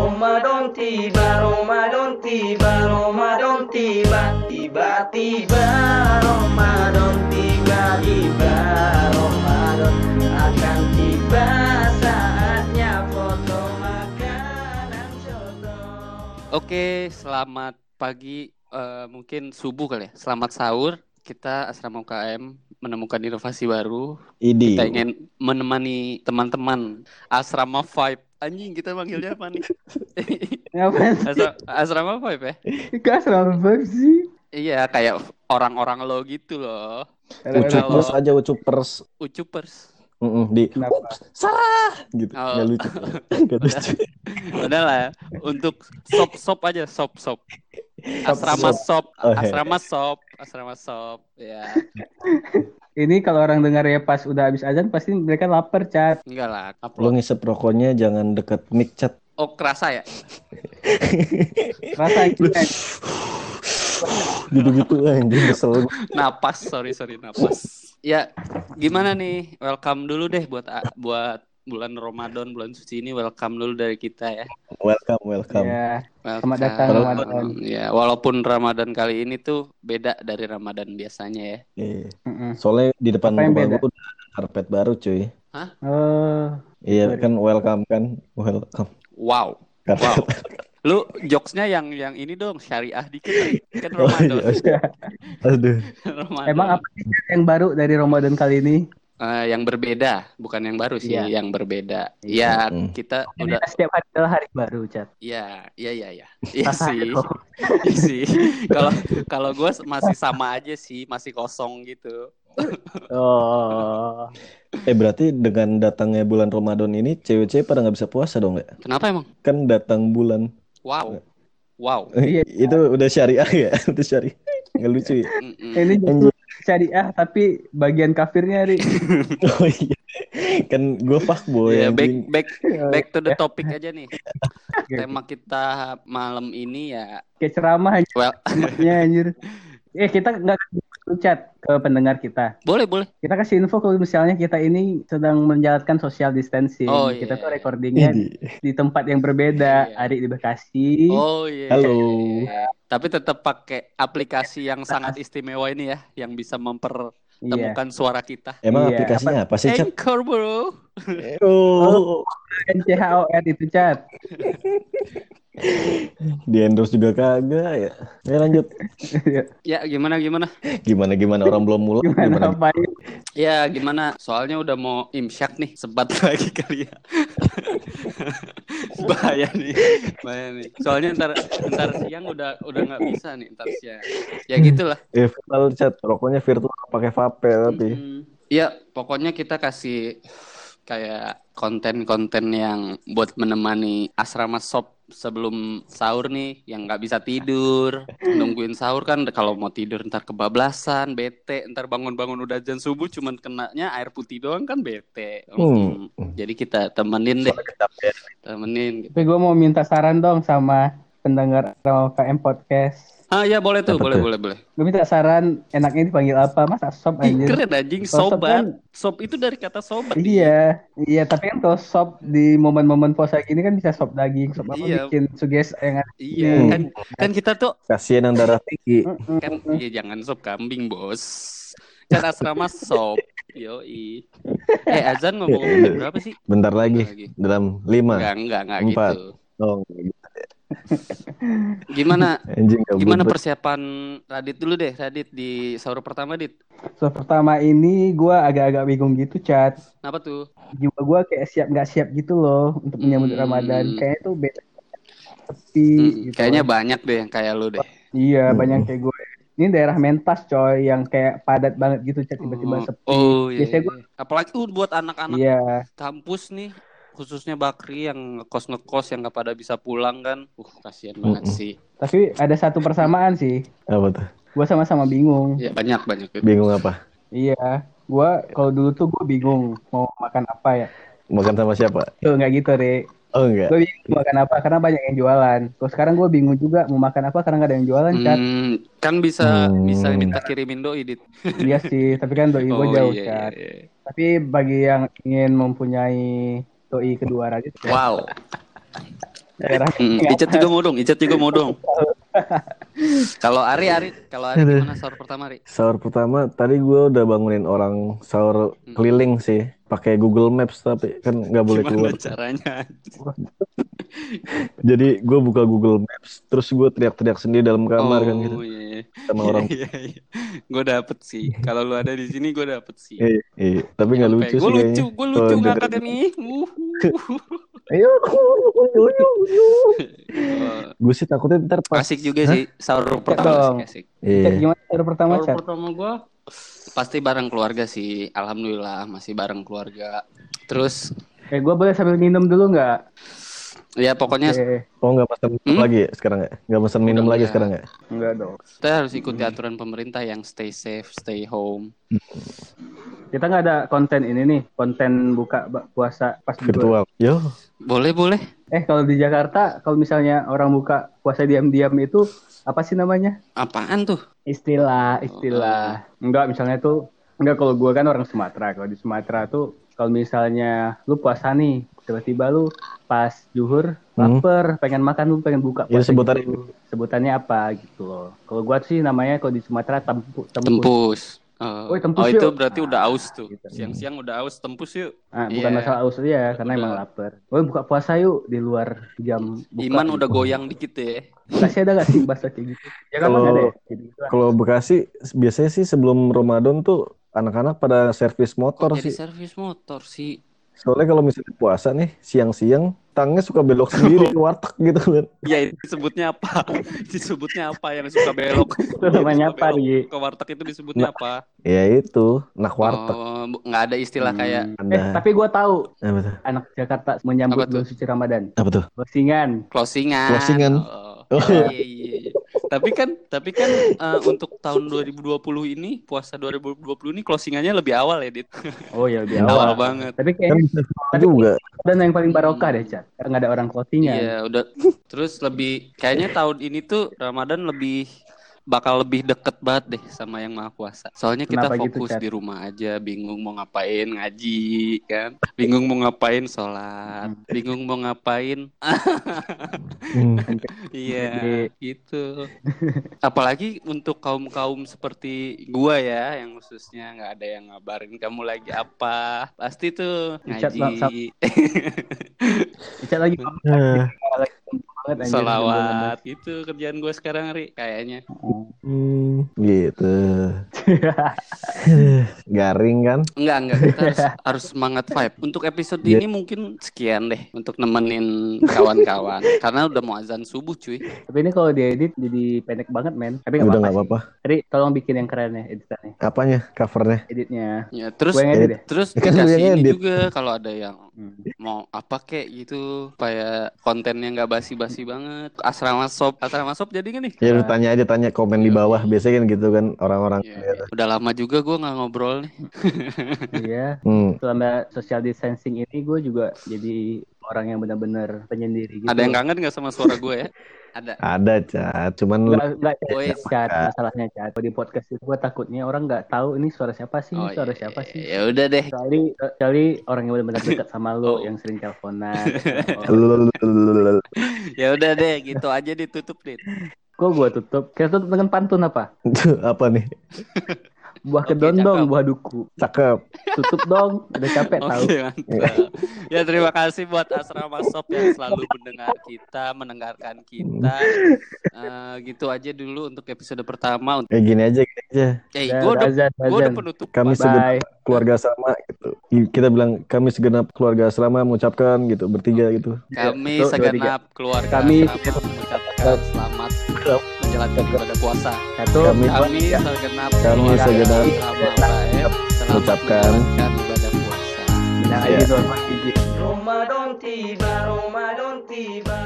Ramadan tiba, Ramadan tiba, Ramadan tiba, tiba-tiba Ramadan tiba, tiba Ramadan akan tiba saatnya foto makanan soto. Oke, selamat pagi, eh, mungkin subuh kali ya. Selamat sahur. Kita asrama UKM menemukan inovasi baru. Idi. Kita ingin menemani teman-teman asrama Vibe. Anjing, kita manggilnya apa nih? Ngapain Asra- asrama Vibe ya? Kok asrama vibe sih? Iya, kayak orang-orang lo gitu loh. Ucupers aja ucupers. Ucupers. Mm-mm, di Kenapa? "Ups, Sarah gitu. Oh. Nggak lucu. Nggak lucu. Udah lah ya. Untuk sop-sop aja, sop-sop. Asrama sop, Oh, iya. asrama sop, asrama sop. Ya, Ini kalau orang dengar ya pas udah habis azan pasti mereka lapar, Cat. enggak lah. Lo Upload. ngisep rokoknya jangan deket mic chat. Oh, kerasa ya? Rasa kita Gitu-gitu anjing kesel. Napas, sorry sorry napas. Ya, gimana nih? Welcome dulu deh buat buat bulan Ramadan, bulan suci ini welcome dulu dari kita ya. Welcome, welcome. ya. Welcome. Selamat datang Ramadan. Ya, walaupun Ramadan kali ini tuh beda dari Ramadan biasanya ya. Iya. Mm-mm. Soalnya di depan rumah gua udah ada karpet baru cuy. Oh, Iya Sorry. kan welcome kan. Welcome. Wow. Karpet. Wow. Lu jokesnya yang yang ini dong syariah dikit kan Oh, Ramadan. iya. Aduh. Ramadan. emang apa yang baru dari Ramadan kali ini? Eh, yang berbeda, bukan yang baru sih, Iya. yang berbeda. Ya, Iya. Mm. kita Ini udah setiap hari adalah hari baru, Cat. ya, ya, ya, ya. Iya Rasanya sih. Iya sih. Kalau kalau gue masih sama aja sih, masih kosong gitu. Oh. Eh berarti dengan datangnya bulan Ramadan ini cewek-cewek pada nggak bisa puasa dong ya? Kenapa emang? Kan datang bulan. Wow. Wow. Iya. Itu udah syariah ya? Itu syariah. Nggak lucu ya? Ini syariah tapi bagian kafirnya, Ri. Oh iya. Kan gue fuckboy Ya, back anjing. back back to the topic aja nih. Tema kita malam ini ya, Kayak ceramah aja well, temanya, anjir. Eh, kita nggak chat ke pendengar kita. boleh boleh. Kita kasih info kalau misalnya kita ini sedang menjalankan social distancing. Oh, kita iya. tuh recordingnya di tempat yang berbeda. Iya. Ari di Bekasi. Oh iya. Halo. iya. Tapi tetap pakai aplikasi yang sangat istimewa ini ya, yang bisa Iya. mempertemukan suara kita. Emang Iya, aplikasinya apa sih, Chat? Anchor bro. Oh, NCHOR itu chat. di endorse juga kagak ya. Ya lanjut. Ya gimana gimana? Gimana gimana orang belum mulai Gimana gimana? apa Ya gimana? Soalnya udah mau imsyak nih, sebat lagi kali ya. Bahaya nih, bahaya nih. Soalnya ntar ntar siang udah udah nggak bisa nih ntar siang. Ya gitulah. Eh, virtual chat, rokoknya virtual pakai vape tapi. Mm, Ya pokoknya kita kasih kayak konten-konten yang buat menemani asrama sop sebelum sahur nih yang nggak bisa tidur. Nungguin sahur kan kalau mau tidur ntar kebablasan bete. Ntar bangun-bangun udah jam subuh cuman kenanya air putih doang kan bete. Hmm. Mm, jadi kita temenin deh. Temenin gitu. Tapi gue mau minta saran dong sama pendengar KM Podcast. ah ya boleh tuh Apa boleh tuh? boleh boleh Gue minta saran enaknya dipanggil apa? Masa sob Ih, anjir? keren anjing sobat kan- sob itu dari kata sobat Iya, iya. Tapi kan kalau sob di momen-momen puasa gini kan bisa sop daging, sop apa Iya. bikin suges yang iya Hmm. kan kan kita tuh Kasihan yang darah tinggi. kan iya jangan sop kambing bos kan asrama sop yoi eh azan mau ngomong berapa sih Bentar lagi lagi dalam lima. enggak enggak enggak Empat. gitu Oh, gimana anjing gimana bubut. persiapan Radit dulu deh Radit di sahur pertama dit So pertama ini gue agak-agak bingung gitu, Chat. apa tuh Jiwa gue kayak siap nggak siap gitu loh untuk menyambut Hmm. Ramadan. Kayaknya tuh beda. Sepi Hmm, gitu. kayaknya banyak deh yang kayak lu deh Iya, Hmm. banyak kayak gue. Ini daerah Mentas coy yang kayak padat banget gitu, Chat tiba-tiba oh, sepi. oh iya, Biasanya iya. apalagi tuh buat anak-anak Iya, kampus nih khususnya Bakri yang ngekos ngekos yang gak pada bisa pulang kan uh kasihan banget Mm-mm. sih tapi ada satu persamaan sih. Apa tuh? Gue sama-sama bingung. ya banyak banyak Bingung apa? Iya, gue kalau dulu tuh gue bingung mau makan apa ya. Makan sama siapa? Tuh nggak gitu, Re. Oh enggak. Gue bingung mau makan apa karena banyak yang jualan. Terus sekarang gue bingung juga mau makan apa karena nggak ada yang jualan, Cat. Hmm, kan bisa Hmm. bisa minta kirimin doi dit. Iya sih, tapi kan doi gue Oh jauh, iya, Cat. iya, iya. Tapi bagi yang ingin mempunyai doi kedua ya, Wow. Mm, Icet juga mau dong, Icet juga mau dong. Kalau Ari, Ari, kalau Ari gimana sahur pertama Ari? Sahur pertama tadi gue udah bangunin orang sahur Hmm. keliling sih, pakai Google Maps tapi kan nggak boleh keluar. Gimana caranya? Jadi gue buka Google Maps, terus gue teriak-teriak sendiri dalam kamar kan gitu Oh, iya. sama orang. Iya, iya. Gue dapet sih. Kalau lu ada di sini, gue dapet sih. Iya, iya. Tapi nggak lucu sih Gue lucu, gue lucu ngangkat ini. Uh. Ayo, gue sih takutnya ntar pas. asik juga sih sahur pertama dong. asik, asik. Iya. Gimana sahur pertama Sahur pertama gue pasti bareng keluarga sih. Alhamdulillah masih bareng keluarga. Terus Eh gue boleh sambil minum dulu nggak? ya pokoknya Eh, Oh nggak minum Hmm? lagi ya sekarang ya? Nggak pesan minum Udah lagi sekarang ya? enggak dong. kita harus ikuti aturan pemerintah yang stay safe, stay home. Kita nggak ada konten ini nih, konten buka puasa pas berdua. Virtual. Yo, Boleh, boleh. Eh kalau di Jakarta, kalau misalnya orang buka puasa diam-diam itu apa sih namanya? Apaan tuh? Istilah, istilah. Enggak, misalnya tuh enggak kalau gua kan orang Sumatera. Kalau di Sumatera tuh kalau misalnya lu puasa nih, tiba-tiba lu pas zuhur Hmm. lapar, pengen makan lu pengen buka Itu puasa sebutannya gitu. Sebutannya apa gitu loh. Kalau gua sih namanya kalau di Sumatera tempu, tempus. Tempus. Oh, Woi, tempus oh, itu yuk. berarti udah aus tuh. Gitu. Siang-siang udah aus, tempus yuk. Ah, bukan Iya. masalah aus ya, karena Udah. emang lapar. Woi buka puasa yuk di luar jam buka. Iman gitu. udah goyang dikit ya. Bekasi ada gak sih bahasa kayak gitu? Ya kan Kalau- ada ya? Lah. kalau Bekasi biasanya sih sebelum Ramadan tuh anak-anak pada servis motor Jadi sih. servis motor sih. Soalnya kalau misalnya puasa nih siang-siang, tangnya suka belok sendiri ke warteg gitu kan. Ya itu disebutnya apa? disebutnya apa yang suka belok? Itu namanya apa, Ri? Ke warteg itu disebutnya apa? Ya itu, nak warteg. Oh, nggak ada istilah kayak Eh, Ada. tapi gua tahu Apa tuh? anak Jakarta menyambut bulan suci Ramadan. Apa tuh? Closingan. closingan. Closingan. Oh, Oh. iya, iya, iya. Tapi kan tapi kan eh, untuk tahun 2020 ini puasa 2020 ini closingannya lebih awal ya, Dit. Oh ya lebih Awal awal. banget. Tapi Kan kayaknya bisa juga. dan yang paling barokah deh, Chat. Karena nggak ada orang closingan. Iya, udah. Terus lebih kayaknya tahun ini tuh Ramadan lebih bakal lebih deket banget deh sama yang maha kuasa. Soalnya kita Kenapa gitu, fokus Chat? di rumah aja, bingung mau ngapain ngaji kan, bingung mau ngapain sholat, bingung mau ngapain. Hmm. Iya, gitu. Apalagi untuk kaum kaum seperti gua ya, yang khususnya nggak ada yang ngabarin kamu lagi apa, pasti tuh ngaji, Chat lagi Ah, lagi banget anjir. salawat, itu kerjaan gua sekarang ri, kayaknya. Hmm, gitu. Garing kan? Enggak, enggak. Kita harus, harus semangat vibe. Untuk episode Iya. ini mungkin sekian deh untuk nemenin kawan-kawan. Karena udah mau azan subuh, cuy. Tapi ini kalau diedit jadi pendek banget, men. Tapi nggak Udah apa-apa. nggak sih. apa-apa. Jadi tolong bikin yang keren ya editannya. Apanya? Covernya? Editnya. Ya, terus Gue yang edit deh. terus Kan dikasih ini edit. juga kalau ada yang Hmm. mau apa kek gitu supaya kontennya nggak basi-basi banget. Asrama sop, asrama sop jadi gak nih? Ya lu tanya aja tanya komen di bawah. Biasanya kan gitu kan orang-orang. Ya, udah lama juga gua nggak ngobrol nih. Iya. Hmm. Selama social distancing ini gue juga jadi orang yang benar-benar penyendiri gitu. Ada yang kangen nggak sama suara gue ya? Ada. Ada, Cat. Cuman lu Enggak, enggak Wes. cat, masalahnya cat. Kalau di podcast itu gue takutnya orang nggak tahu ini suara siapa sih, Oh, suara iya, siapa sih. Ya udah deh. Kecuali, kecuali orang yang benar-benar dekat sama lo, Oh. yang sering teleponan. Ya udah deh, gitu aja ditutup deh. Kok gue tutup? Kita tutup dengan pantun apa? Apa nih? Buah kedondong, buah duku. Cakep. Tutup dong, udah capek tahu. Ya terima kasih buat Asrama Shop yang selalu mendengar kita, mendengarkan kita. Eh, gitu aja dulu untuk episode pertama. Kayak gini aja, gini aja. Eh, Udah, gue udah, azan, gua udah penutup. Kami Bye. segenap keluarga sama gitu. Kita bilang kami segenap keluarga asrama mengucapkan gitu bertiga gitu. Kami segenap keluarga Kami Asrama mengucapkan selamat menjalankan ibadah puasa. Satu, Kami- Kami tiga. segenap Kami segenap mengucapkan menjalankan ibadah puasa. Ya. Ramadan tiba, Ramadan tiba.